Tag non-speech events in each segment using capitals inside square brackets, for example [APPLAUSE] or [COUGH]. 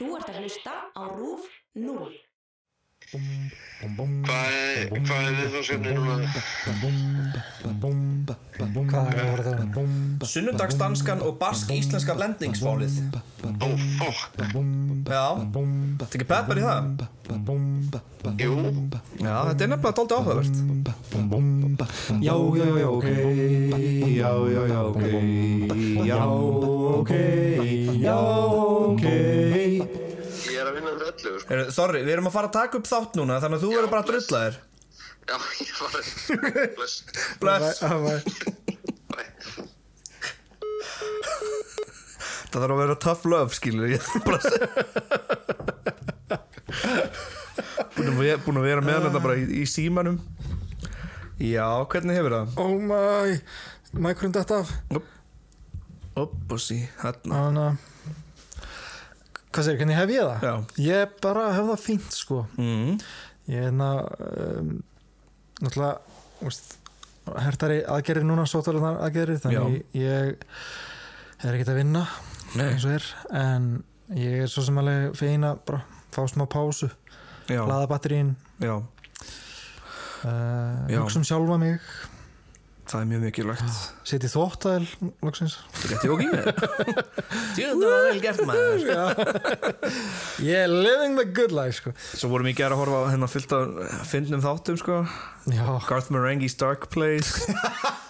Þú ert að hlusta á RÚF 0. Hvað er, hvað er viðfangsefni núna? Hvað er það? Sunnudagsdanskan og barsk-íslenska lendingsmálið. Ó, fokk, Já, tekið pepper í það? Jú, Já, þetta er nefnilega dálítið áhugavert. Já, já, já, ok. Já, já, já, ok. Já, ok. Já, ok er öllu, sko. Sorry, við erum að fara að taka upp þátt núna Þannig að þú verður bara að drulla þér. Já, ég var að, [LAUGHS] bless, Bless. Það þarf að vera tough love, skilur ég Búin að vera, búin að vera með þetta bara í, í símanum. Já, hvernig hefur það? Oh my Mækurinn dætt af. Upp og sí, hérna. Þannig að Hvað segir, hvernig hef ég það? Já. Ég bara hef það fínt sko mm. Ég er hérna um, Náttúrulega úst, Hertari aðgerri núna Sótalarnar aðgerri Þannig ég er ekkert að vinna er En ég er svo sem alveg fegin að bara fá smá pásu já, Laða batterín já, uh, Já. Hugsa um sjálfa mig það er mjög mikilvægt. Ekki með Tjóðan það vel gert maður. [LAUGHS] Ég er living the good life sko. Svo vorum við ekki að horfa hennar fyllt af fyndnum þáttum sko. Garth Marenghi's Dark Place.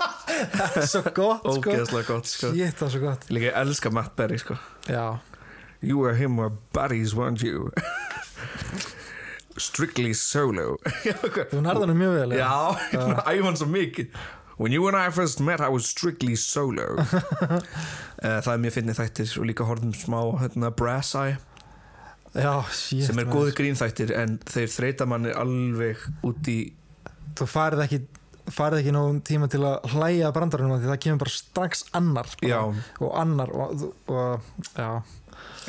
[LAUGHS] Svo gott sko. Ógeðslega gott sko. Shit, það er svo gott. Líka ég elska Matt Berry sko. You were him were buddies weren't you? Strictly solo. [LAUGHS] Þú nærðanum mjög vel Já, æfann svo mikið When you and I first met I was strictly solo. [LAUGHS] Eh, Það er mjög finnið þættir og líka horfum smá hérna, Brass Eye. Já, shit sem er maður. góði grínþættir en þeir þreita manni alveg út í Þú farið ekki farið ekki nógum tíma til að hlæja brandarunum því það kemur bara strax annar bara, og annar og, og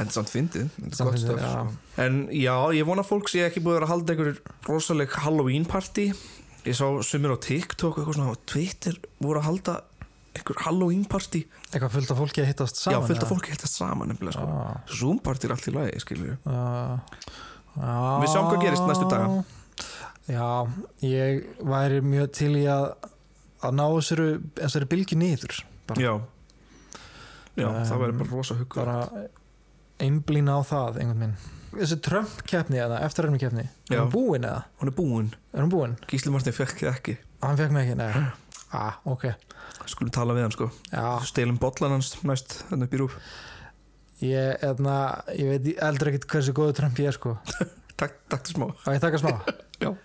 en samt fyndið en já, ég vona fólk sé ekki búið að halda einhver rosaleg Halloween party ég sá sumir á TikTok eitthvað svona á Twitter voru að halda einhver Halloween party eitthvað fullt af fólki að hittast saman já, fullt af fólki heltast saman nefnilega sko. Já. Zoom party er allt í lagi, við Já. Já. Við sjáum hvað gerist næstu daga. Já, ég væri mjög til í að að ná þessari, bylgi bara, já, já Um, það væri bara rosa hugga bara einblína á það einhvern veginn. Þessi Trump-keppni eða eftirarmi-keppni er Já. hún búin eða? hún er búin, Er hún búin? Gísli Martin fekk ekki. Hann fekk mig ekki, nei. Ah, ok, skulum tala við hann sko. Já. Stelum bollan hans næst þannig upp í rúf. Ég, eðna, ég veit eldur ekkert hversu góðu Trump ég er sko. [LAUGHS] Takk, takk til smá. Á ég taka smá? Já.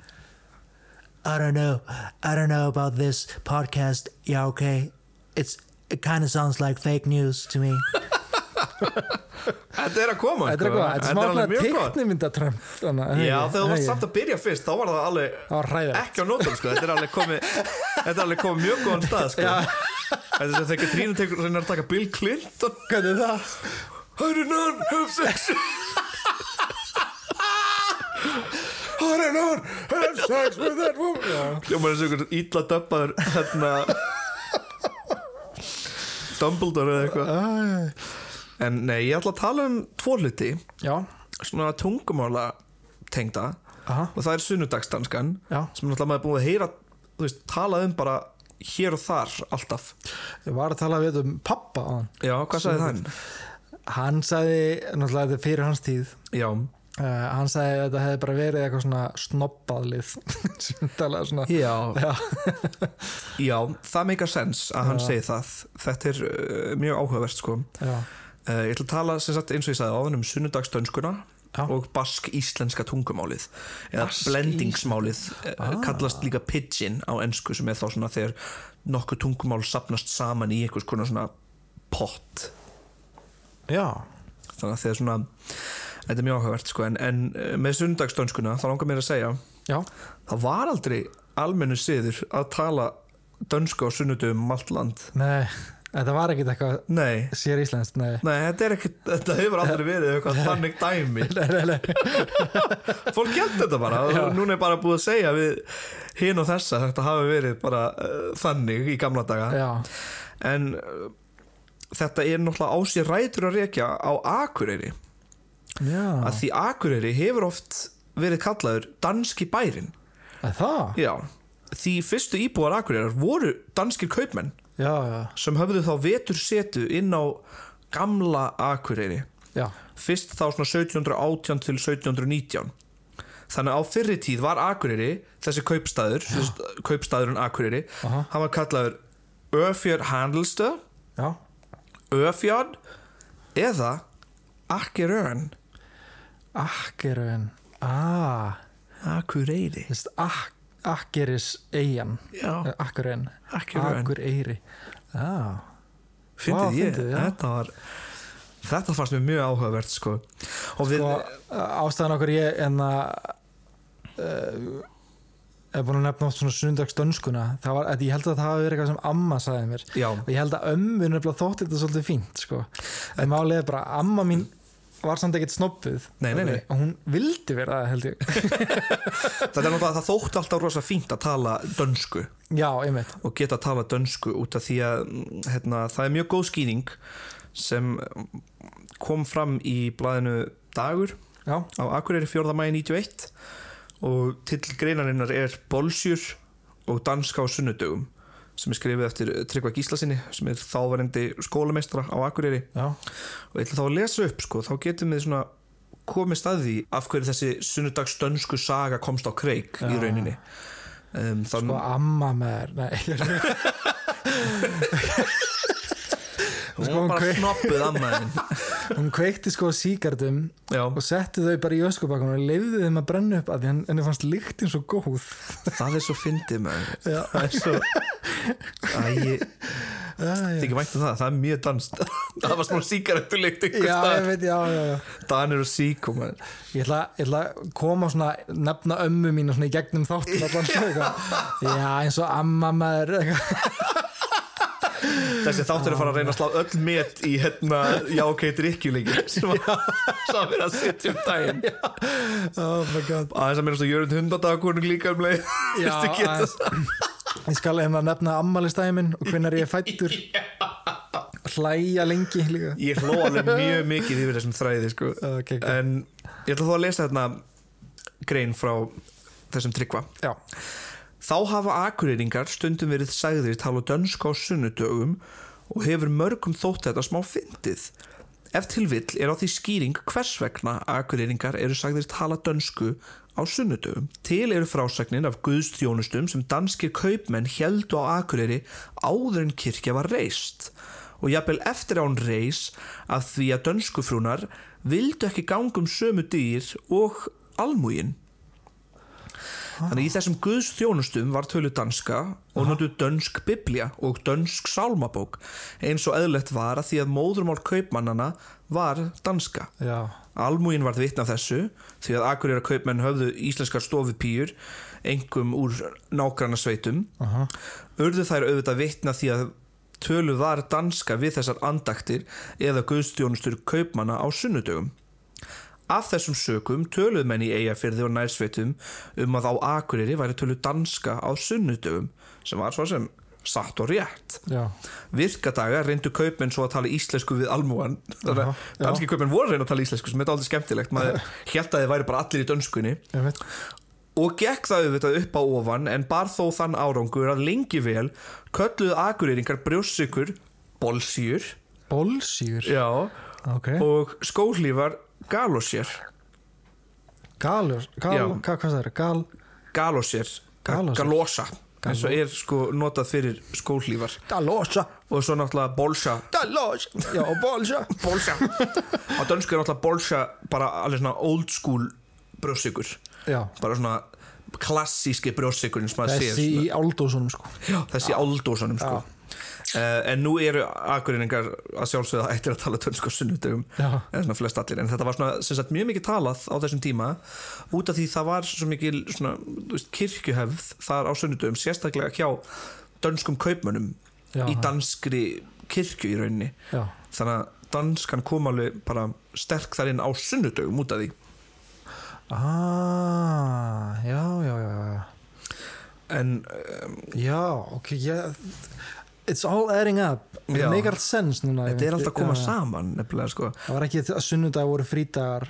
I don't know I don't know about this podcast. Yeah, okay It's, it kind of sounds like fake news to me [LAUGHS] [LAUGHS] Þetta er að koma Þetta er sko. eitthvað, þetta er smá alveg mjög gott. teiknimynda Trump þannig, að- Já, þegar þú varst samt að byrja fyrst þá var það alveg Það var hræðilegt. ekki á nótum sko. þetta er alveg komið þetta er alveg komið mjög góðan stað sko. Þetta er sem þegar Trínu tekur reynar að taka Bill Clinton. Hvernig er það? I did not have sex. I did not have sex with that woman. Eins og einhvern ítla döppaður hérna [LAUGHS] Dumbledore eða eitthvað En nei, ég ætla að tala um tvo hluti. Já, svona tungumála tengda. Aha, og það er sunnudagsdanskan já. sem náttúrulega maður er búin að heyra þú veist, talað um bara hér og þar alltaf. Ég var að tala við um pappa á hann. Já, hvað sagði þann? Hann sagði, náttúrulega þetta er fyrir hans tíð. Já, uh, Hann sagði að þetta hefði bara verið eitthvað svona snobbaðlið [LAUGHS] sem talaði svona já, Já, já það meikar sens að hann Já. segi það. Þetta er uh, mjög áhugavert sko. Já, Ég ætla að tala sem sagt eins og ég sagði áðan um sunnudagsdönskuna Já. og bask-íslenska tungumálið eða Bask- blendingsmálið ah. Ah. kallast líka pidgin á ensku sem er þá svona þegar nokkuð tungumál sapnast saman í einhvers konar svona pott já, þannig að þegar svona þetta er mjög áhugavert sko en, en eh, með sundagsdönskuna þá langar mér að segja já það var aldrei almennu siður að tala dönsku á sunnudum um allt land Nei, þetta var ekkit eitthvað nei, sér íslenskt, nei. Nei, þetta ekki þetta hefur aldrei verið eitthvað þannig dæmi. Nei, nei, fólk gælt þetta bara. Já. og núna er bara búið að segja við hinn og þessa þetta hafi verið bara uh, þannig í gamla daga. Já, en uh, þetta er náttúrulega á sér rætur að rekja á Akureyri. Já, að því Akureyri hefur oft verið kallaður danski bærin að það? Já, því fyrstu íbúar Akureyrar voru danskir kaupmenn Já, já, sem höfðu þá vetur setu inn á gamla Akureyri. Fyrst þá svona 1718 til 1719 þannig á fyrri tíð var Akureyri þessi kaupstaður, þessi kaupstaðurinn Akureyri Aha. hann var kallaður Öfjörn Handelstöð já. Öfjörn eða Akureyri. Akkerun Ah, Akureyri. Þú veist, ak Akkeris Já, Akkerun Akureyri Akureyri Já, Fyndið ég, fyndið, þetta var þetta fannst mér mjög áhugavert sko. Og við, sko, ástæðan okkur ég en að uh, er búin að nefna oft svona sundagsdönskuna það var, ég held að það hafi verið eitthvað sem amma sagði mér. Já, og ég held að ömmu nefnilega þótti þetta svolítið fínt sko. en er bara amma mín var samt ekkert snobbuð Nei, nei, nei. og hún vildi vera það held ég. [LAUGHS] Þetta er náttúrulega það þótti alltaf rosa fínt að tala dönsku. Já, og geta að tala dönsku út af því að hérna, það er mjög góð skýring sem kom fram í blæðinu Dagur já, á Akureyri 4. mæði 91 og til greinarinnar er Bolsjur og danska á sunnudögum sem er skrifið eftir Tryggva Gíslasinni sem er þávarendi skólameistra á Akureyri. Já, og ég ætla þá að lesa upp sko, þá getum við svona komið staði af hverju þessi sunnudags dönsku saga komst á kreik í Já. rauninni. Um, þann, sko amma með nei, hún sko, bara kveik- snoppuð ammaðin hún kveikti sko síkardum já, og setti þau bara í öskubakkan og leifði þeim að brenna upp að því henni fannst lyktin svo góð. Það er svo fyndið já, það er svo Æ, já, já. þykir vænt um það, það er mjög danst [LAUGHS] það var smá síkaretulikt Já, ég veit, já, já, já. Danir og síkum maður. Ég ætla, ég ætla að koma svona nefna ömmu mín svona í gegnum [LAUGHS] eitthvað. Já, eins og amma maður þessi þáttur er að fara að reyna að slá öll met í hérna já ok drikkjuleiki sem að vera að setja um daginn. Oh my god. Aðeins að mér að jörund hundadagur líka um leið. Já, aðeins. Ég skal hérna nefna ammælistæði minn og hvenær ég er fættur [LAUGHS] Hlæja lengi líka ég hló alveg mjög mikið yfir þessum þræði sko. Ok, ok. en ég ætla þó að lesa hérna grein frá þessum tryggva Já, Þá hafa akureyringar stundum verið sagðir tala dönsk á sunnudögum og hefur mörgum þótt þetta smá fyndið. Ef til vill er á því skýring hvers vegna akureyringar eru sagðir tala dönsku á sunnudögum. Til eru frásagnin af guðstjónustum sem danskir kaupmenn heldu á akureyri áður en kirkja var reist og jafnvel eftir án reis af því að dönskufrúnar vildu ekki gangum sömu dýr og almúgin. Þannig í þessum Guðs þjónustum var tölu danska og notu dönsk biblía og dönsk sálmabók eins og eðlegt var að því að móðurmál kaupmannana var danska. já, Almúin varð vitna af þessu því að akureyra kaupmenn höfðu íslenskar stofupýjur engum úr nágranna sveitum. aha, Urðu þær auðvitað vitna því að tölu var danska við þessar andaktir eða guðstjónustur kaupmanna á sunnudögum. Af þessum sökum töluð menn í eigafyrði og nærsveitum um að á Akureyri væri tölu danska á sunnudögum sem var svo sem satt og rétt. já, Virkadaga reyndu kaupmenn svo að tala íslensku við almúan. Þannig að danski kaupmenn voru reyna að tala íslensku sem er aldrei skemmtilegt. Maður [LAUGHS] held að þið væri bara allir í dönskunni. ég veit Og gekk það auðvitað upp á ofan en bar þó þann árangur að lengi vel kölluðu akureyringar brjóssikur bolsýr Bolsýr, já, ok og skóhlífar galossér Galur, gal, hvað, það er? Gal, galossér Galossér. galosa. Eins og er sko notað fyrir skóhlífar galosa. Og svo náttúrulega bolsa. Galosa, já, og bolsa. [LAUGHS] Bolsa. Á dönsku er náttúrulega bolsa bara alveg svona old school brjóssikur Já, bara svona klassíski brjóssikurinn sem maður sér þessi svona. í áldósunum sko. Já, þessi áldósanum sko. Uh, en nú eru akureyringar að sjálfsögða ættir að tala tönsku á sunnudögum eða svona flest allir. En þetta var svona sagt, mjög mikið talað á þessum tíma. Út af því það var svo mikið svona, veist, kirkjuhefð þar á sunnudögum sérstaklega hjá dönskum kaupmönnum Já. í danskri kirkju í rauninni. Já, þannig að danskan kom alveg bara sterk þar inn á sunnudögum út af því. Ah, já, já, já, en um, Já, ok, já It's all adding up. Það make all sense núna þetta er alltaf að koma saman nefnilega sko. Það var ekki að sunnudag voru frítagar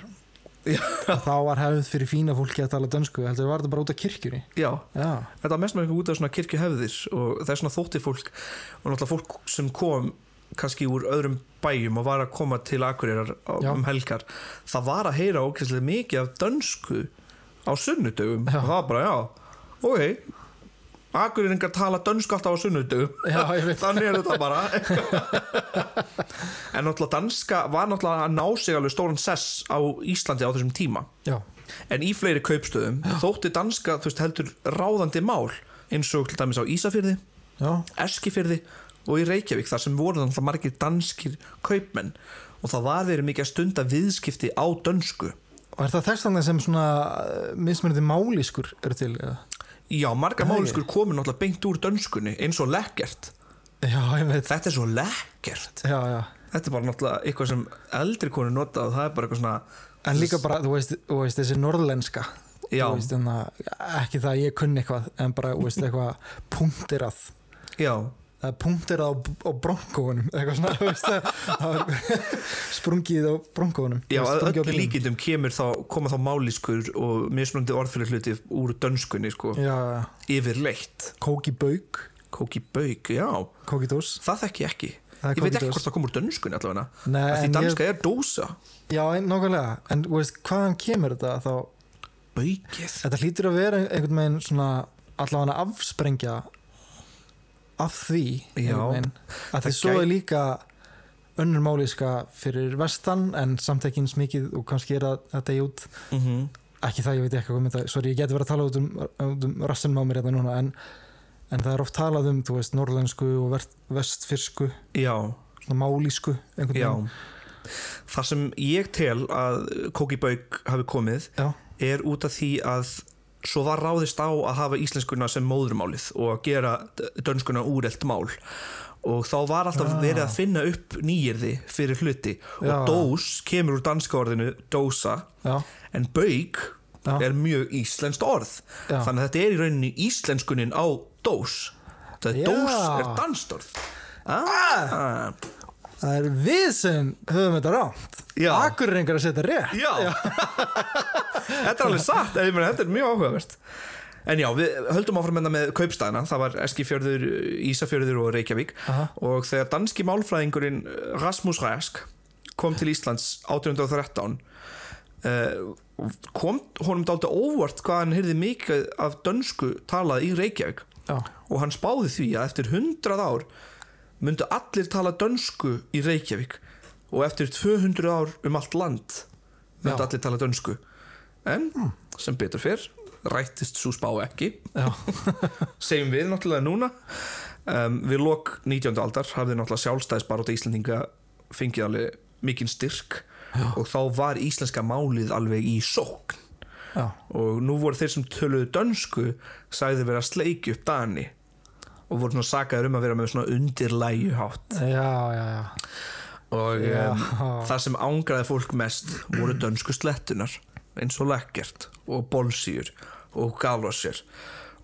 þá var hefð fyrir fína fólki að tala dönsku. Heldur var þetta bara út af kirkjunni. Já, já, þetta var mest með út af svona kirkjuhefðir og það er svona þótti fólk og náttúrulega fólk sem kom kannski úr öðrum bæjum og var að koma til Akureyrar um helgar. Það var að heyra ókvæmslega mikið af dönsku á sunnudögum. Og það var bara, já, ok Akureyringar tala dönsku alltaf á já, veit. [LAUGHS] Þannig er þetta bara. [LAUGHS] En náttúrulega danska var náttúrulega að ná sig alveg stóran sess á Íslandi á þessum tíma. Já, en í fleiri kaupstöðum þótti danska veist, heldur ráðandi mál eins og til dæmis á Ísafyrði já, Eskifyrði og í Reykjavík þar sem voru þannig margir danskir kaupmenn. Og það var verið mikið að stunda viðskipti á dönsku. Og er það þess þannig sem svona mismunandi málískur eru til? Já, margar Nei. máliskur komu náttúrulega beint úr dönskunni eins og lekkert. Já, þetta er svo lekkert. Já, já. Þetta er bara náttúrulega eitthvað sem eldri konu nota og það er bara eitthvað svona En líka bara, þú veist, þú veist þessi norðlenska. Veist, enna, ekki það að ég kunni eitthvað en bara, þú veist, eitthvað punktirað já, eða punktirað á, á bronkóunum eitthvað svona, það [LAUGHS] sprungið á bronkóunum já að bílnum. líkindum kemur þá, koma þá máliskur og mismunandi orðfyrir hluti úr dönskunni sko, Já, yfirleitt. Kóki bauk. Kóki bauk, já, kóki dós. Það þekki ég ekki. Ég veit ekki kókidós. hvort það kom úr dönskunni allavega. Nei, því danska ég, er dósa. Já, en nákvæmlega. En veist, hvaðan kemur þetta þá? Baukið. Þetta hlýtur að vera einhvern veginn svona allavega afsprengja af því að Það því svo gæ- er líka önnur máliska fyrir vestan en samt ekki eins mikið og kannski er að þetta í út. Mm -hmm. ekki það, ég veit ekki hvað mynda sorry, ég geti verið að tala út um, um rassinum á mér hérna núna en, en það er oft talað um, þú veist, norðlensku og vestfirsku. Málísku það sem ég tel að kóki bauk hafi komið já, er út af því að svo var ráðist á að hafa íslenskuna sem móðurmálið og að gera dönskuna úrelt mál og þá var alltaf Ah. verið að finna upp nýjirði fyrir hluti Já. og dós kemur úr danska orðinu dósa já, en bauk Já. er mjög íslenskt orð Já. þannig að þetta er í rauninni íslenskunin á dós það er Já. dós er danskt orð ah. það er við sem höfum þetta rámt Já. akkurrengar að setja rétt Já, [LAUGHS] þetta er alveg satt en ég meina, þetta er mjög áhugavert. En já, við höldum áfram enda með kaupstæðina það var Eskifjörður, Ísafjörður og Reykjavík. Aha. og þegar danski málfræðingurinn Rasmus Rask kom til Íslands 1813 uh, kom honum dálítið óvart hvað hann heyrði mikið af dönsku talað í Reykjavík. Já, og hann spáði því að eftir 100 ár myndu allir tala dönsku í Reykjavík. Og eftir 200 ár um allt land myndu Já. allir tala dönsku en sem betur fyrr rættist svo spá ekki. [LAUGHS] Segjum við náttúrulega núna. Um, við lok 19. aldar hafði náttúrulega sjálfstæðisbaróta Íslandinga fengið alveg mikinn styrk Já. og þá var íslenska málið alveg í sókn. Já, og nú voru þeir sem töluðu dönsku sagði vera að sleiki upp dani og voru svona sakaður um að vera með svona undirlæju hátt já, já, já. og um, það sem ángraði fólk mest voru dönsku slettunar eins og lekkert og bolsýr og galvarsir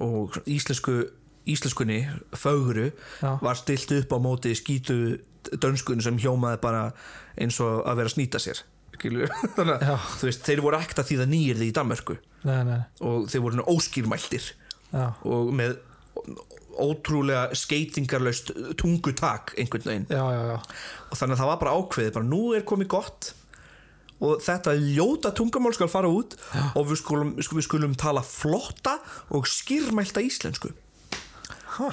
og íslensku íslenskunni, fögru Já. var stilt upp á móti skítu dönskun sem hjómaði bara eins og að vera að snýta sér [LAUGHS] þannig að veist, þeir voru ekkert að því það nýjir því í Danmörku. Nei, nei, og þeir voru óskýrmæltir. Já, og með ótrúlega skeitingarlaust tungutak einhvern veginn. Já. og þannig að það var bara ákveðið bara nú er komið gott og þetta ljóta tungumál skal fara út og við skulum, við skulum tala flotta og skýrmælta íslensku Ha.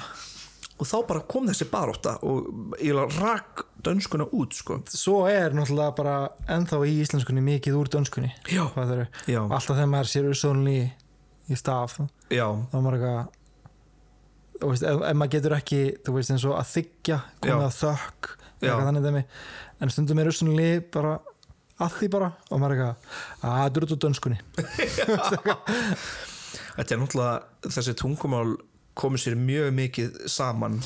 og þá bara kom þessi baróta og ég rak dönskuna út sko Svo er náttúrulega bara ennþá í íslenskunni mikið úr dönskunni Já. Eru? Já. Alltaf þegar maður sér ussónli í, í staf já, þá er maður eitthvað veist, ef, ef maður getur ekki veist að þykja komið að þökk þannig en stundum er ussónli bara að því bara. Og maður er eitthvað að það er út úr dönskunni. [LAUGHS] Þetta er náttúrulega þessi tungumál komið sér mjög mikið saman.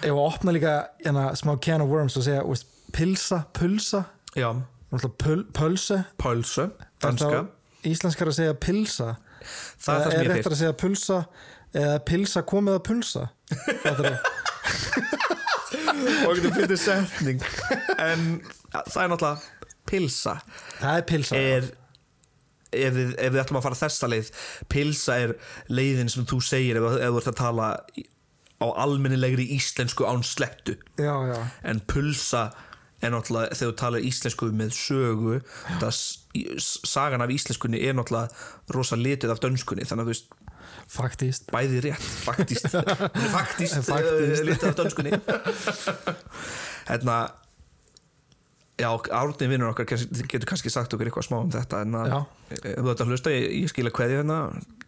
Ef að opna líka hérna, smá can of worms og segja veist, pilsa, pulsa. Pölsu, Er danska. íslenskar að segja pilsa. Það er ég réttar fyrir að segja pulsa eða pilsa komið að pulsa? Fattar þú? [LAUGHS] og getur fyrir setning. En það er náttúrulega pilsa. Það er pilsa er ef við, ef við ætlum að fara þessa leið pilsa er leiðin sem þú segir ef, ef þú ert að tala á almennilegri íslensku án slettu. Já, já, en pulsa er náttúrulega þegar þú talar íslensku með sögu það, sagan af íslenskunni er náttúrulega rosa litið af dönskunni þannig að þú veist faktist. bæði rétt, faktist. [LAUGHS] Faktist, Faktist. uh, litið af dönskunni. [LAUGHS] Hérna já, Árni vinnur okkar getur kannski sagt okkur eitthvað smá um þetta en að, þú ert að hlusta ég, ég skila kveði hérna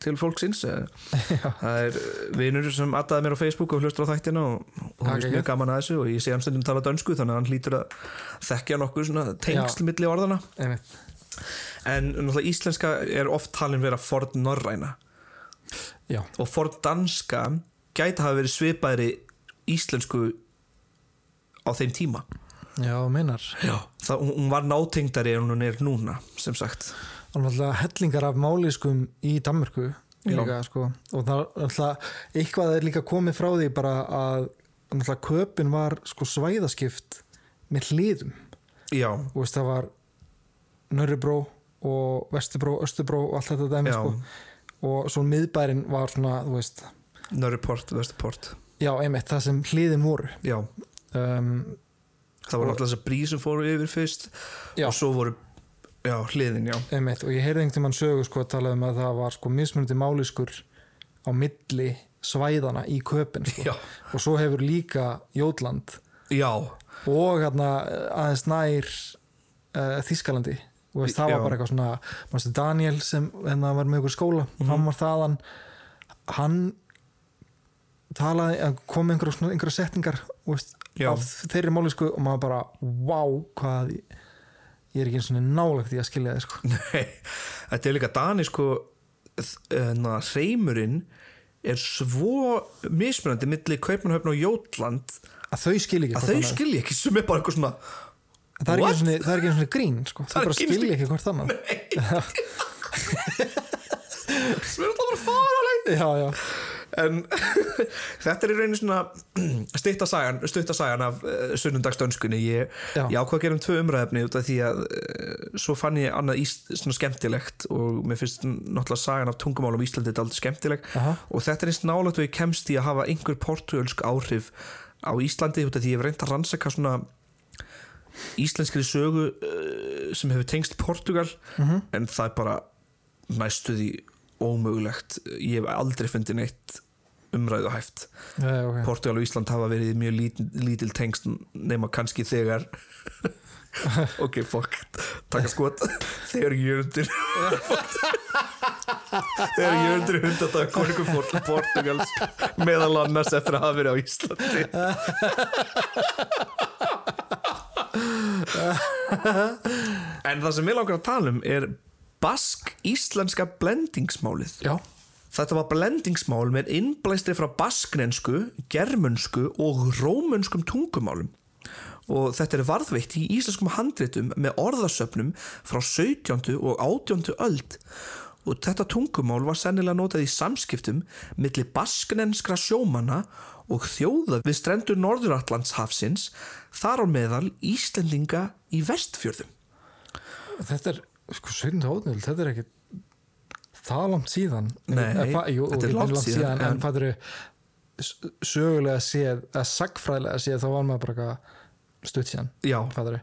til fólksins eh, [LAUGHS] það er vinnur sem addaði mér á Facebook og hlustur á þættina og, hann er mjög gaman að þessu og ég sé hann stundum tala dönsku þannig að hann hlýtur að þekkja nokkuð svona tengsl milli orðana einmitt. En náttúrulega íslenska er oft talin vera forn norræna. Já, og forn danska gæti hafa verið svipaðri íslensku á þeim tíma já, meinar Já. Það, hún- var nátengdari en hún er núna sem sagt og náttúrulega hellingar af máliskum í Danmörku Já. líka, sko. og það er náttúrulega eitthvað er líka komið frá því bara að náttúrulega köpin var sko svæðaskipt með hliðum Já, veist, það var Nörribró og Vestubró, Östubró og allt þetta dæmi sko. og svo miðbærin var svona þú veist, Nörruport, Vestuport já, einmitt, það sem hliðin voru Já, um, það voru náttúrulega þessar brí sem fóru yfir fyrst Já. og svo voru Já, hliðin, já. Einmitt, og ég heyrði einhvern tímann sögu sko að tala um að það var sko mismunandi máliskur á milli svæðana í köpin sko. Og svo hefur líka Jótland og hérna aðeins nær uh, Þískalandi og veist, það var bara eitthvað svona mástu, Daniel sem hérna, var með ykkur skóla? Hann var þaðan. Hann talaði, hann kom einhverja, og veist, Já. af þeirri málisku og maður bara, wow, hvað ég, er ekki eins og nálagt í að skilja þið sko. [LAUGHS] nei Þetta er líka Dani sko na, Hreimurinn er svo mismunandi milli Kaupmannhöfn og Jótland að þau skilja ekki að þau skilja ekki sem er bara eitthvað svona það er ekki það er eins og grín sko. Það er bara skilja ekki hvort annað [LAUGHS] sem er alltaf bara faraleg já, já, en [LAUGHS] þetta er í rauninni svona [CLEARS THROAT] stutta sagan, stutta sagan af uh, sunnundagsdönskunni ég, ég ákvað að gera um tvö umræðefni út af því að uh, svo fann ég annað íst, svona skemmtilegt og mér finnst náttúrulega sagan af tungumálum Íslandi þetta aldrei skemmtileg Aha. og þetta er eins nálægt og ég kemst í að hafa einhver portugalsk áhrif á Íslandi út af því ég hef reynd að rannsaka svona íslenskri sögu uh, sem hefur tengst Portugal Mhm. en það er bara næstu því ómögulegt. Ég hef aldrei fundið neitt umræðu hæft já, já, ok. Portugal og Ísland hafa verið mjög lítil, lítil tengst nema kannski þegar. [LAUGHS] Ok, fokk taka skot. Þegar jörundir [LAUGHS] þegar jörundir hundadag konungum fór til Portugals meðal annars eftir að hafa verið á Íslandi. [LAUGHS] En það sem við langar að tala um er bask-íslenska blendingsmálið já, Þetta var blendingsmál með innblæstri frá basknensku, germönsku og rómönskum tungumálum og þetta er varðveitt í íslenskum handritum með orðasöfnum frá 17. og 18. öld og þetta tungumál var sennilega notað í samskiptum milli basknenskra sjómanna og þjóða við strendur Norðuratlandshafsins þar á meðal Íslendinga í vestfjörðum. þetta er sko 17. átnöld, þetta er ekki það langt síðan. Nei, fa- jú, þetta er ok, langt síðan, en, en- en eru sögulega séð eða sagfræðilega séð þá var maður bara stutt síðan Já, eru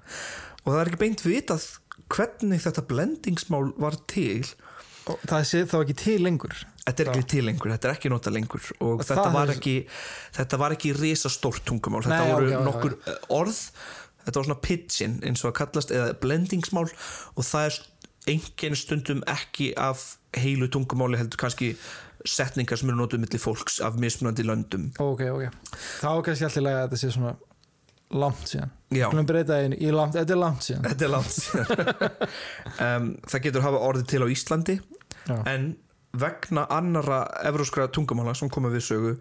og það er ekki beint vitað hvernig þetta blendingsmál var til. Og það sé þá ekki til lengur. Þetta er ekki til lengur, þetta er ekki nota lengur. Og þetta var, ekki, þetta var ekki risastórt tungumál, þetta Nei, voru ok, ok, nokkur eh, orð. Þetta var svona pitchin eins og að kallast eða blendingsmál. Og það er engin stundum ekki af heilu tungumáli heldur kannski setningar sem eru notuð milli fólks af mismunandi löndum. Ok, ok, þá er kannski alltaf að þetta sé svona langt síðan. Já. Langt, þetta er langt síðan. Er langt síðan. [LAUGHS] um, Það getur hafa orðið til á Íslandi Já. en vegna annara evróskra tungumála sem koma við sögu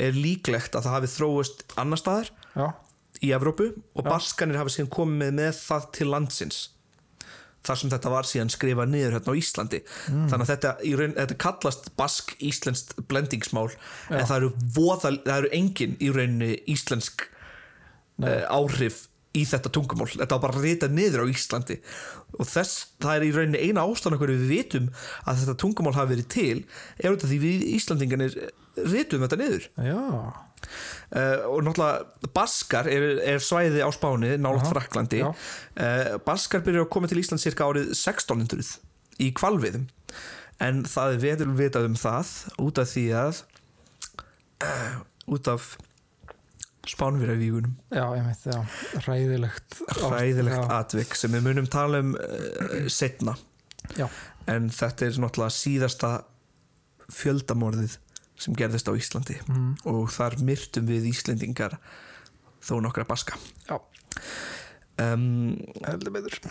er líklegt að það hafi þróist annar staðar já, í Evrópu og baskanir hafi síðan komið með það til landsins þar sem þetta var síðan skrifað niður hérna á Íslandi. Þannig að þetta, raun, þetta kallast bask-íslenskt blendingsmál en það eru, voða, það eru engin í rauninni íslensk uh, áhrif í þetta tungumál. Þetta var bara ritað niður á Íslandi. Og þess, það er í rauninni eina ástæðan okkur við vitum að þetta tungumál hafi verið til er af því við Íslandinganir ritum þetta niður. Já, uh, og náttúrulega Baskar er, er svæði á Spáni nálaft Aha, Fraklandi uh, Baskar byrjar að koma til Ísland cirka árið 1600 í kvalviðum en það er veður vitað um það út af því að uh, út af spánverjavígunum. Já, ég veit, já, ræðilegt hræðilegt já, atvik sem við munum tala um setna já, en þetta er náttúrulega síðasta fjöldamorðið sem gerðist á Íslandi. Mm, og þar myrtum við Íslendingar þó nokkra baska. Já, um,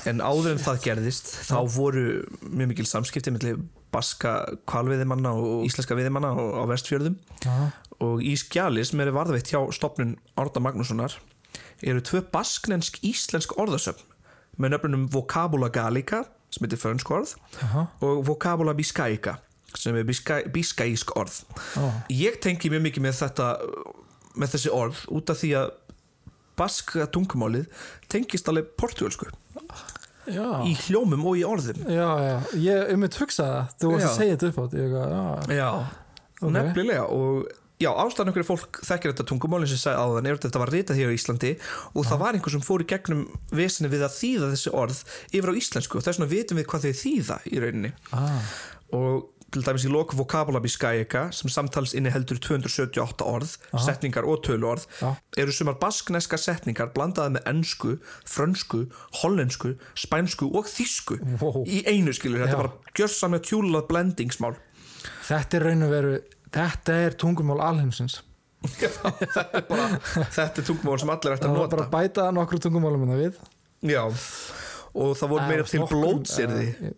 en áður en það gerðist þá voru mjög mikil samskipti með baska kvalviðimanna og íslenska viðimanna á, vestfjörðum. Já, og í skjali sem er varðveitt hjá stopnun Árna Magnússonar eru tvö basknensk íslensk orðasöfn með nöfnunum Vocabula Gallica sem heitir frönsk orð já, og Vocabula Biscaica sem er biskæ, biskæísk orð. Já, ég tengi mjög mikið með þetta með þessi orð út af því að baska tungumálið tengist alveg portugalsku já. Í hljómum og í orðum. Já, já, ég um mitt hugsa það. Þú varst Já. að segja þetta upp átt ég, eitthvað, já, já, Ok. nefnilega og já, ástæðan okkur fólk þekkir þetta tungumál eins og ég sagði áðan er að þetta var ritað hér á Íslandi og það var einhver sem fór í gegnum vesinni við að þýða þessi orð yfir á íslensku og þess vegna vitum við hvað þau þýða í rauninni. Ah, og til dæmis í loku vokabula biskæika sem samtals inni heldur 278 orð Aha. setningar og töluorð Já. eru sumar baskneska setningar blandaði með ensku, frönsku, hollensku spænsku og þísku Wow. í einu skilur, þetta Já. er bara gjörsamlega tjúlað blendingsmál þetta er raun og veru þetta er tungumál alheimsins [LAUGHS] þetta er bara þetta er tungumál sem allir ætti það að var bara nota að bæta nokkru tungumálum en það við já, og það voru meira til blótsirði eh,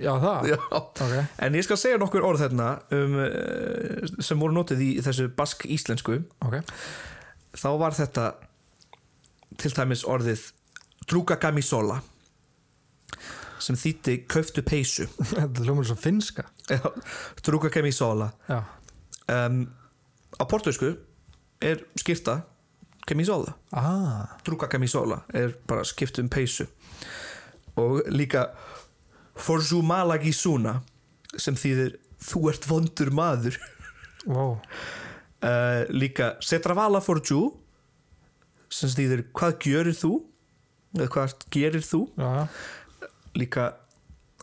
já það? Já. Ok, En ég skal segja nokkur orð hérna um, eh, sem voru notið í þessu bask íslensku ok. Þá var þetta til dæmis orðið druga camisola sem þýtti kauftu peysu. [LAUGHS] Þetta hljómar svo finska já, um, á portugsku er skipta camisola ah, druga camisola er bara skipt um peysu. Og líka forzu malagisuna sem þýðir þú ert vondur maður. Wow uh, [LAUGHS] líka setravala forju sem þýðir hvað gjörir þú? Eða hvað gerir þú? Já. líka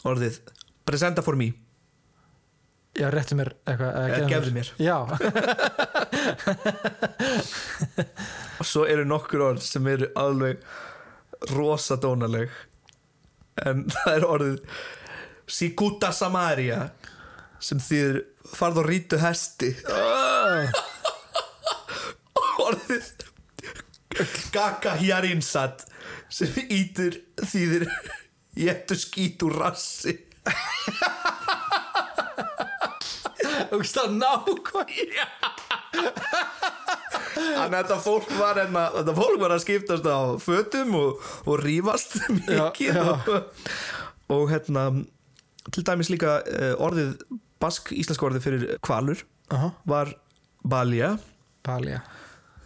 orðið presenta for me. Já, réttu mér eitthvað gefðu mér. já, [LAUGHS] og svo eru nokkur orð sem eru alveg rosadónaleg en [LAUGHS] það er orðið Sikuta Samaria sem þýðir farð og rítu hesti. [LAUGHS] Orðið Gaka Hjarinsat sem ítur þýðir Jéttu skít úr rassi það nákvæm [LAUGHS] Þannig að þetta fólk var enna, þetta fólk var að skiptast á fötum og, og rífast [LAUGHS] mikið já. Og, og hérna til dæmis líka eh, orðið bask íslenska orðið fyrir kvalur Aha. var balja.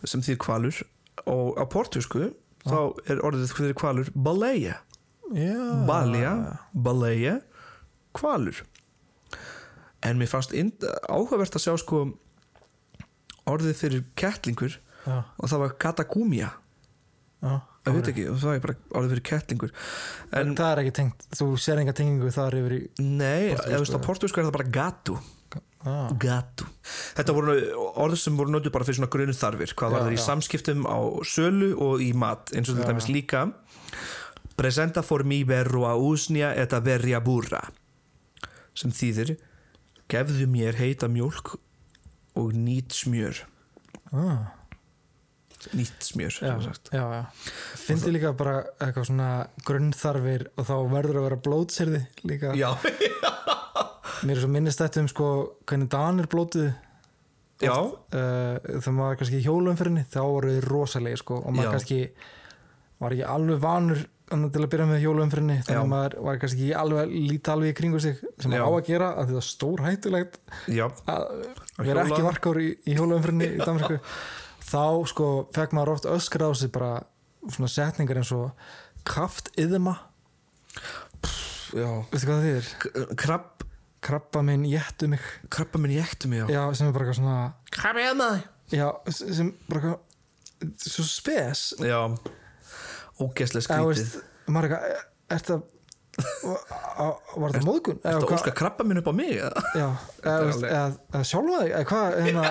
Sem þýr kvalur og á portusku þá er orðið fyrir kvalur baleia. Já, balja, baleia kvalur en mér fannst áhugavert að sjá sko orðið fyrir kettlingur já, og það var katagúmia já. ég veit ekki, og það er bara orðið fyrir kettlingur en það er ekki tengt, þú sér enga tengingu þar yfir í nei, þú veist á já. portugusku er það bara gatu ah, gatu þetta voru orð sem voru notuð bara fyrir svona grunn þarfir hvað Já, var það í já. samskiptum á sölu og í mat eins og dæmis já. líka presenta for mi verru a usnia eta verja burra sem þýðir gefðu mér heita mjólk og nýtt smjör. Ah, nýtt smjör já, já, já. Fyndi líka bara eitthvað svona grunnþarfir og þá verður að vera blótsirði líka. Já, mér er svo minnist þetta um sko hvernig Danir blótuðu já, uh, þegar maður kannski í hjólumfyrinni þá voru þið rosalegi sko og maður Já. kannski var ekki alveg vanur til að byrja með hjólumfyrinni þannig Já. að maður var kannski ekki alveg líta alveg í kringu sig sem Já. maður á að gera að þetta er stór hættulegt já. að vera ekki varkáður í, í hjólumfyrinni í Danmarku þá sko fekk maður oft öskra á sig bara svona setningar eins og kraft yðma já. Veistu hvað það er? K- krabb, krabba minn jættu mig. Krabba minn ektu mig já. Já, sem er bara eitthvað svona krabba ég maður já, sem bara eitthvað svo spes. Já ógeðslega eða skrítið. maður er er það var það móðgun? Eða Þetta hvað- óska krabba minn upp á mig eða? já, eða, sjálfa þig hvað [LAUGHS] hérna,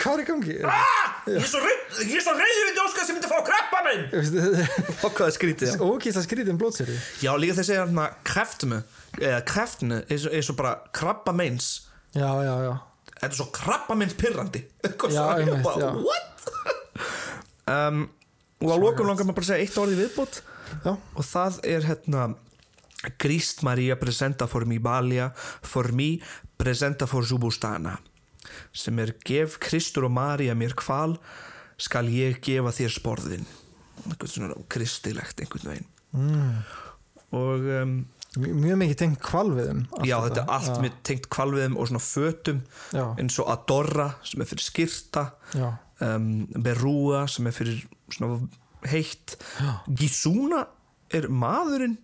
hvað er í gangi? Ég er svo reyð- ég er svo reyður í óska sem myndi fá krabba minn! [LAUGHS] Er skrítið ógísla skrítið blótseri já líka þeir segja hérna kreftinu eða kreftinu er svo, er bara krabba meins já, já, já. Þetta er svo krabba meins pirrandi. [LAUGHS] What? Um, og að lokum langar maður bara að segja eitt orði viðbót. Já, og það er hérna Krist Maria presenta for mi balia for mi presenta for Zubustana sem er gef Kristur og Maria mér kval skal ég gefa þér sporðin eitthvað svona kristilegt einhvern veginn. Mm. og um, Mj- mjög mikið tengt kvalviðum já þetta er allt með tengt kvalviðum og svona fötum já, eins og Adorra sem er fyrir skyrta já, um, Berúa sem er fyrir svona heitt já. Gisuna er maðurinn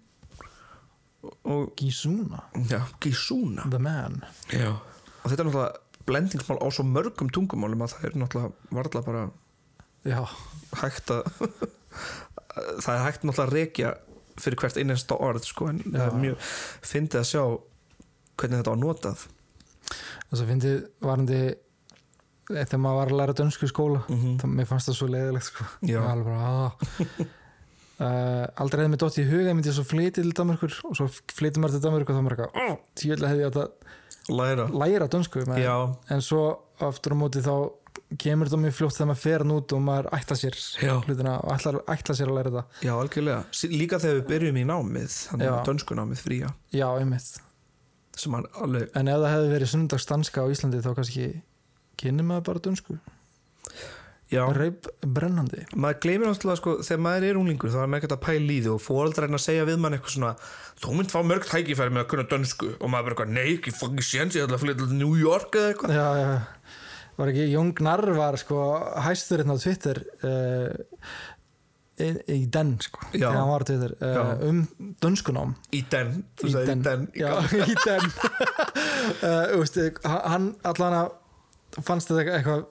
og Gísuna, já, Gisuna the man Já. og þetta er náttúrulega blendingsmál á svo mörgum tungumálum að það er náttúrulega varðla bara já, hægt að [LAUGHS] það er hægt náttúrulega að rekja fyrir hvert einasta orð sko, en það er Já. mjög fyndið að sjá hvernig þetta var notað þess að fyndið varandi þegar maður var að læra dönsku skóla Mhm. þá mér fannst það svo leiðilegt sko. Bara ah. uh, aldrei hefði mér dótt í huga ég myndi svo flytið til Danmörkur og svo flytið maður til Danmörkur og þá maður eitthvað oh, tíulega hefði ég að læra. læra dönsku en svo aftur á móti þá kemur þetta mjög fljótt þegar maður fer hann út og maður ætla sér Já. hlutina og ætla, ætla sér að læra þetta. Já, algjörlega. Líka þegar við byrjum í námið þannig að dönskunámið fría. Já, einmitt. Alveg, en ef það hefði verið sundagsdanska á Íslandi þá kannski kynni maður bara dönsku? Já. Reip brennandi. Maður gleymir náttúrulega sko, þegar maður er unglingur þá er maður ekkert að pæla í því og fóreldræðin að segja við mann eitthvað svona þú mynd fá mörg tækifæri með að kunna dönsku. Og maður bara eitthvað, nei, ekki fucking séns ég ætla að flytja til New York eða eitthvað. Já, já, var ekki Jón Gnarr var sko hæstur hérna á Twitter uh, í, í den sko Já. þegar hann var á Twitter uh, um dönskunám. Í den, í sagði í den. já, í den. [LAUGHS] Uh, úst, hann allan að fannst þetta eitthvað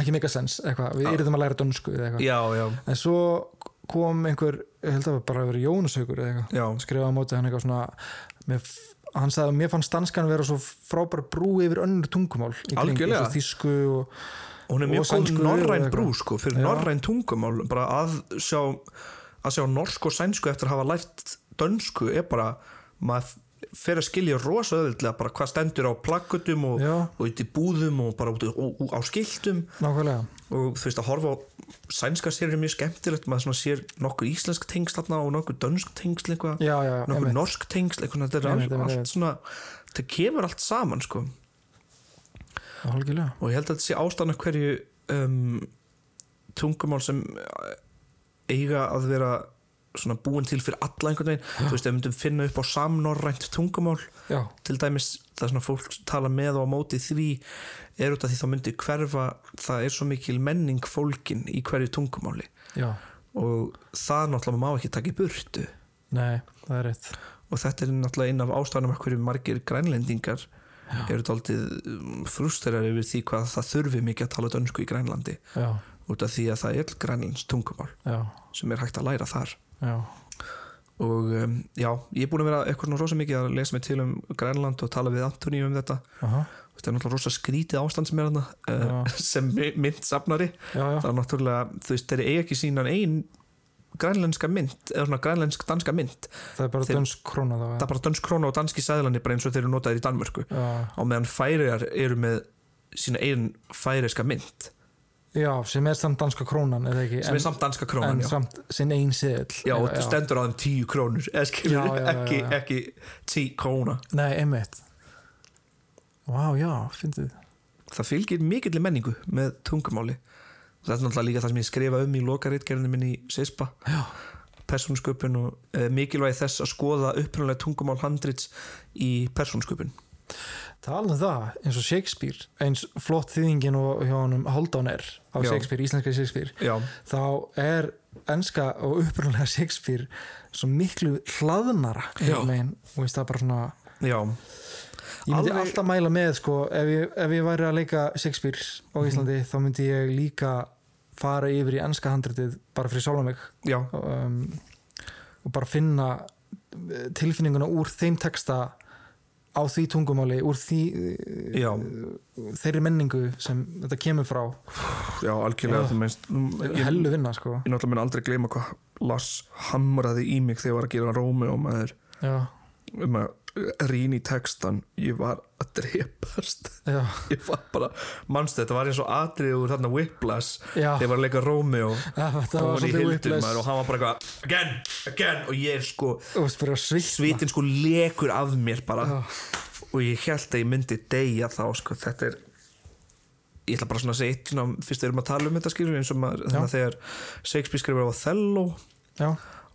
ekki mega sens, eitthvað, við yrðum að læra dönsku eða eitthvað, já, já, en svo kom einhver, ég held að það bara að vera Jónashaukur eða eitthvað, skrifaði á móti hann eitthvað svona með, hann sagði að mér fannst danskan vera svo frábær brú yfir önnur tungumál í kring, eins og þýsku og, hún er Og mjög góð norræn og brú sko, fyrir Já. norræn tungumál bara að sjá að sjá norsk og sænsku eftir að hafa lært dönsku er bara maður fer að skilja rosa öðvöldlega bara hvað stendur á plakkutum og, og út í búðum og bara út og, og á skiltum. Nákvæmlega. Og þú veist að horfa á sænska sér er mjög skemmtilegt maður sér nokkur íslensk tengsl og nokkur dönsk tengsl einmitt. norsk tengsl þetta er allt, allt svona það kemur allt saman sko. Og ég held að þetta sé ástæðan af hverju um, tungumál sem eiga að vera svona búin til fyrir alla einhvern veginn. Þú veist, við myndum finna upp á samnorrænt tungumál já, til dæmis það svona fólk tala með og á móti því er út af því þá myndi hverfa það er svo mikil menning fólkin í hverju tungumáli. Já, og það náttúrulega má ekki taka í burtu. Nei, það er rétt. Og þetta er náttúrulega einn af ástæðanum hverju margir grænlendingar eru tóltið frústerar yfir því hvað það þurfi mikið að tala dönsku í Grænlandi. Já, út af því að það er grænlands tungumál já, sem er hægt að læra þar já. Og um, já, ég er búin að vera eitthvað svona rosa mikið að lesa mig til um Grænland og tala við Antoni um þetta. Aha, þetta er náttúrulega rosa skrítið ástand sem er hana uh, [LAUGHS] sem myndsafnari það er náttúrulega, þú veist, þeir eiga ekki sínan ein grænlenska mynd eða svona grænlensk danska mynd. Það er bara dönsk króna þá það er bara dönsk króna og danski sæðlandi bara eins og þeir eru notaðir í Danmörku. Já, á meðan færiðar eru með sína ein færiðska mynd já, sem er samt danska krónan eða ekki, sem er samt danska krónan en já. samt sinn ein seðl já, og það stendur á þeim tíu krónur Já, já, ekki, ekki tí króna. Nei, einmitt. Vá, já, fyndið. Það fylgir mikill menningu með tungumáli. Þetta er náttúrulega líka það sem ég skrifa um í lokaritgerðinu minni í SISPA. Já, persónsköpun og uh, mikilvægi þess að skoða upprunalega tungumál handrits í persónsköpun Talað um það, eins og Shakespeare eins flott þýðingin og hjá honum Haldán er á. Shakespeare, íslenska Shakespeare Já, þá er enska og upprunlega Shakespeare svo miklu hlaðnara veginn, og veist það bara svona já, ég myndi Alveg- alltaf mæla með sko, ef ég, ef ég væri að leika Shakespeare á Mhm. Íslandi þá myndi ég líka fara yfir í enska handritið bara fyrir sjálfa mig. Já, um, og bara finna eh, tilfinninguna úr þeim texta á því tungumáli úr því, eh, já, þeirri menningu sem þetta kemur frá. Já, algjörlega Já. meinst ég, ég hellu vinna sko. Náttúrulega mun aldrei gleyma hvað Lars hamraði í mig þegar ég var að gera Rómi og maður um að rýna í textan ég var að drepast. Já, [LAUGHS] ég var bara, manstu þetta var eins og atrið úr þarna Whiplash. Já. Þegar var að leika Ja, þetta og var hann í maður og hann var bara eitthvað again, again. Og ég sko svitin sko lekur af mér bara. Já. og ég held að ég myndi deyja þá sko. Þetta er ég ætla bara svona að segja eitt fyrst erum að tala um þetta skilur eins og maður þegar Shakespeare skrifur á Othello Já,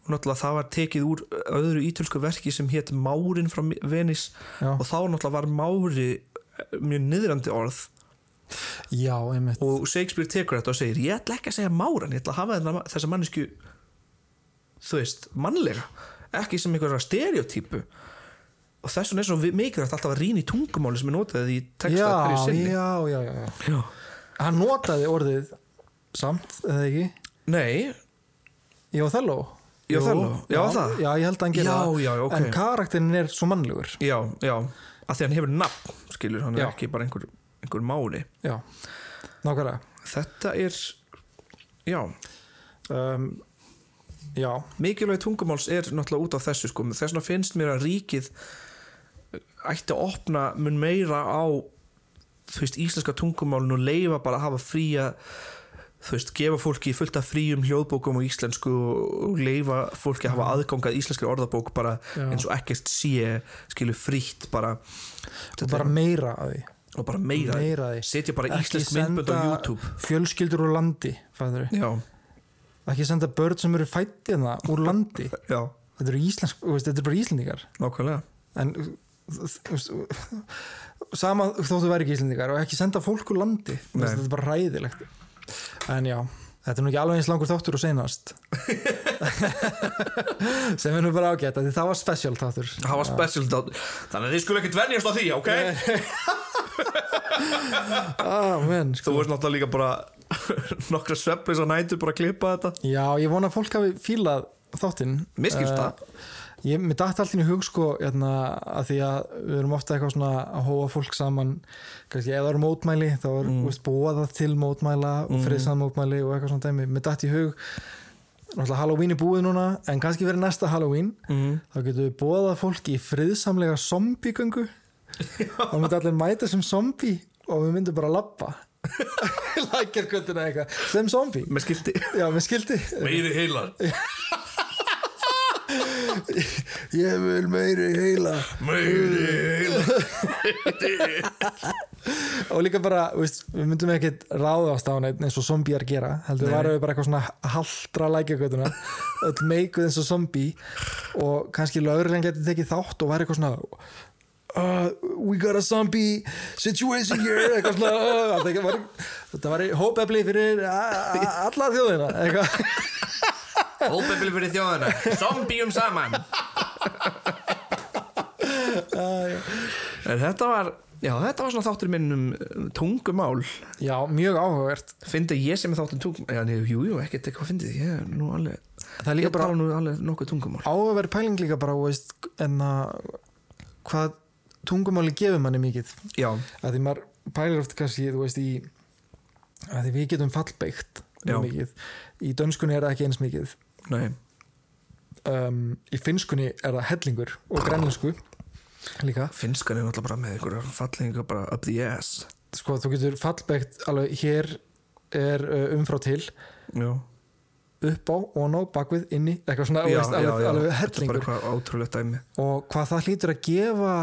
og náttúrulega það var tekið úr öðru ítölsku verki sem hétt Márin frá Venice já, og þá náttúrulega var Mári mjög niðrandi orð. Já, einmitt. Og Shakespeare tekur þetta og segir ég ætla ekki að segja Máran, ég ætla að hafa þessa mannesku þú veist, mannlega ekki sem einhverja stereotypu. Og þess vegna er svo mikilvægt alltaf að rýna í tungumáli sem er notað í texta hverju sinni. já, já, já, já. Já. Hann notaði orðið samt, eða ekki? Nei, Í Othello Othello? Já, það? Já, ég held að hann gera Já, það já, ok. En karakterin er svo mannlegur já, já að því hann hefur nafn, skilur hann er Já. ekki bara einhver, einhver máli Já, nákvæmlega þetta er já, um, Já, mikilvæg tungumáls er náttúrulega út af þessu sko, þess vegna finnst mér að ríkið ætti að opna mun meira á þú veist, íslenska tungumálinu og leifa bara að hafa fría þú veist, gefa fólki fullt af fríum hljóðbókum á íslensku og leifa fólki að hafa aðgangað íslenskri orðabók bara Já. eins og ekkert sé skilu frítt bara. Og bara meira að því. Og bara meira, meira að því. setja bara íslensk myndbönd á YouTube. Fjölskyldur úr landi Ekki senda börn sem eru fættina úr landi. [LAUGHS] Já, Þetta eru íslensk, þetta eru bara íslendingar. Nákvæmlega. En Sama þóttu væri ekki íslendingar Og ekki senda fólk úr landi. Þetta er bara ræðilegt En já, þetta er nú ekki alveg eins langur þáttur og seinast [LAUGHS] sem er nú bara ágætt það var special þáttur það var special dot þannig að þið skulle ekkert venjast á því, ok? [LAUGHS] ah, men, Þú sko. veist náttúrulega líka bara [LAUGHS] nokkra sveppis á nætu bara að klippa þetta Já, ég vona að fólk hafi fílað þáttinn Mér skilst Eh, það. Ég, mér dætti allt í hug sko hérna, að því að við erum ofta eitthvað svona að hóa fólk saman kannski ef það eru mótmæli þá er mm. veist, búað til mótmæla og Mm. friðsam mótmæli og eitthvað svona dæmi. Mér dætti í hug náttúrulega Halloween er búið núna en kannski verið næsta Halloween mm. þá getum við búað fólk í friðsamlega zombiegöngu þá myndi allir mæta sem zombie og við myndum bara lappa [LAUGHS] lækjarkvöldina eitthvað. Sem zombie. Með skildi já, með skildi meiri heilar [LAUGHS] ég vil meiri heila. Meiri heilar [LAUGHS] og líka bara, veist, við myndum ekkert ráðast á neitt eins og zombíar gera. Heldur varum við bara eitthvað svona haldra lækjagötuna [LAUGHS] öll meikuð eins og zombie. Og kannski lögurlega geti tekið þátt og var eitthvað svona uh, we got a zombie situation here. Eitthvað svona uh, þetta var, var hópefli fyrir a- alla þjóðina. Eitthvað [LAUGHS] Hópefli fyrir þjóðina. Zombium saman. En þetta var Já, þetta var svona þáttur minn um um tungumál. Já, mjög áhugavert. Fyndi ég sem er þáttur tungumál Já, nei, jú, jú, ekkert eitthvað fyndið. Ég er nú alveg það er líka Ég bara tala nú alveg nokkuð tungumál. áhugaverð pæling líka bara veist, en að hvað tungumáli gefur manni mikið. Já, að því maður pælir oft kannski þú veist í að því við getum fallbeikt Já. mjög mikið. Í dönskunni er það ekki eins mikið nei. Um, í finnskunni er það hellingur og grænlensku líka. Finskan er náttúrulega bara með einhverjar fallinga bara up the ass. Sko þú getur fallbeikt alveg hér er uh, umfrá til. Já, upp á, og ná, bakvið, inni eitthvað svona, já, veist, já, alveg, já. alveg hellingur. dæmi. Og hvað það hlýtur að gefa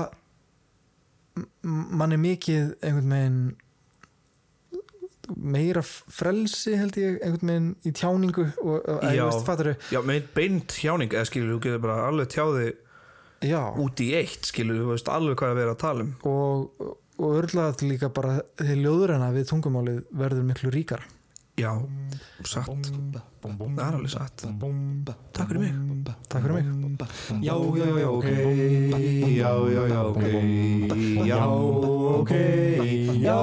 manni mikið einhvern veginn meira frelsi held ég einhvern veginn í tjáningu og, og Já. Já, með beint tjáning eða skilur, þú getur bara alveg tjáði Já. út í eitt skilur, þú veist alveg hvað að vera að tala um. Og, og örgulega líka bara því ljóðurina við tungumálið verður miklu ríkar já, satt. Það er alveg satt. Takk fyrir mig. Takk fyrir mig. Já, já, já, ok. Já, já, já, ok. Já, ok. Já,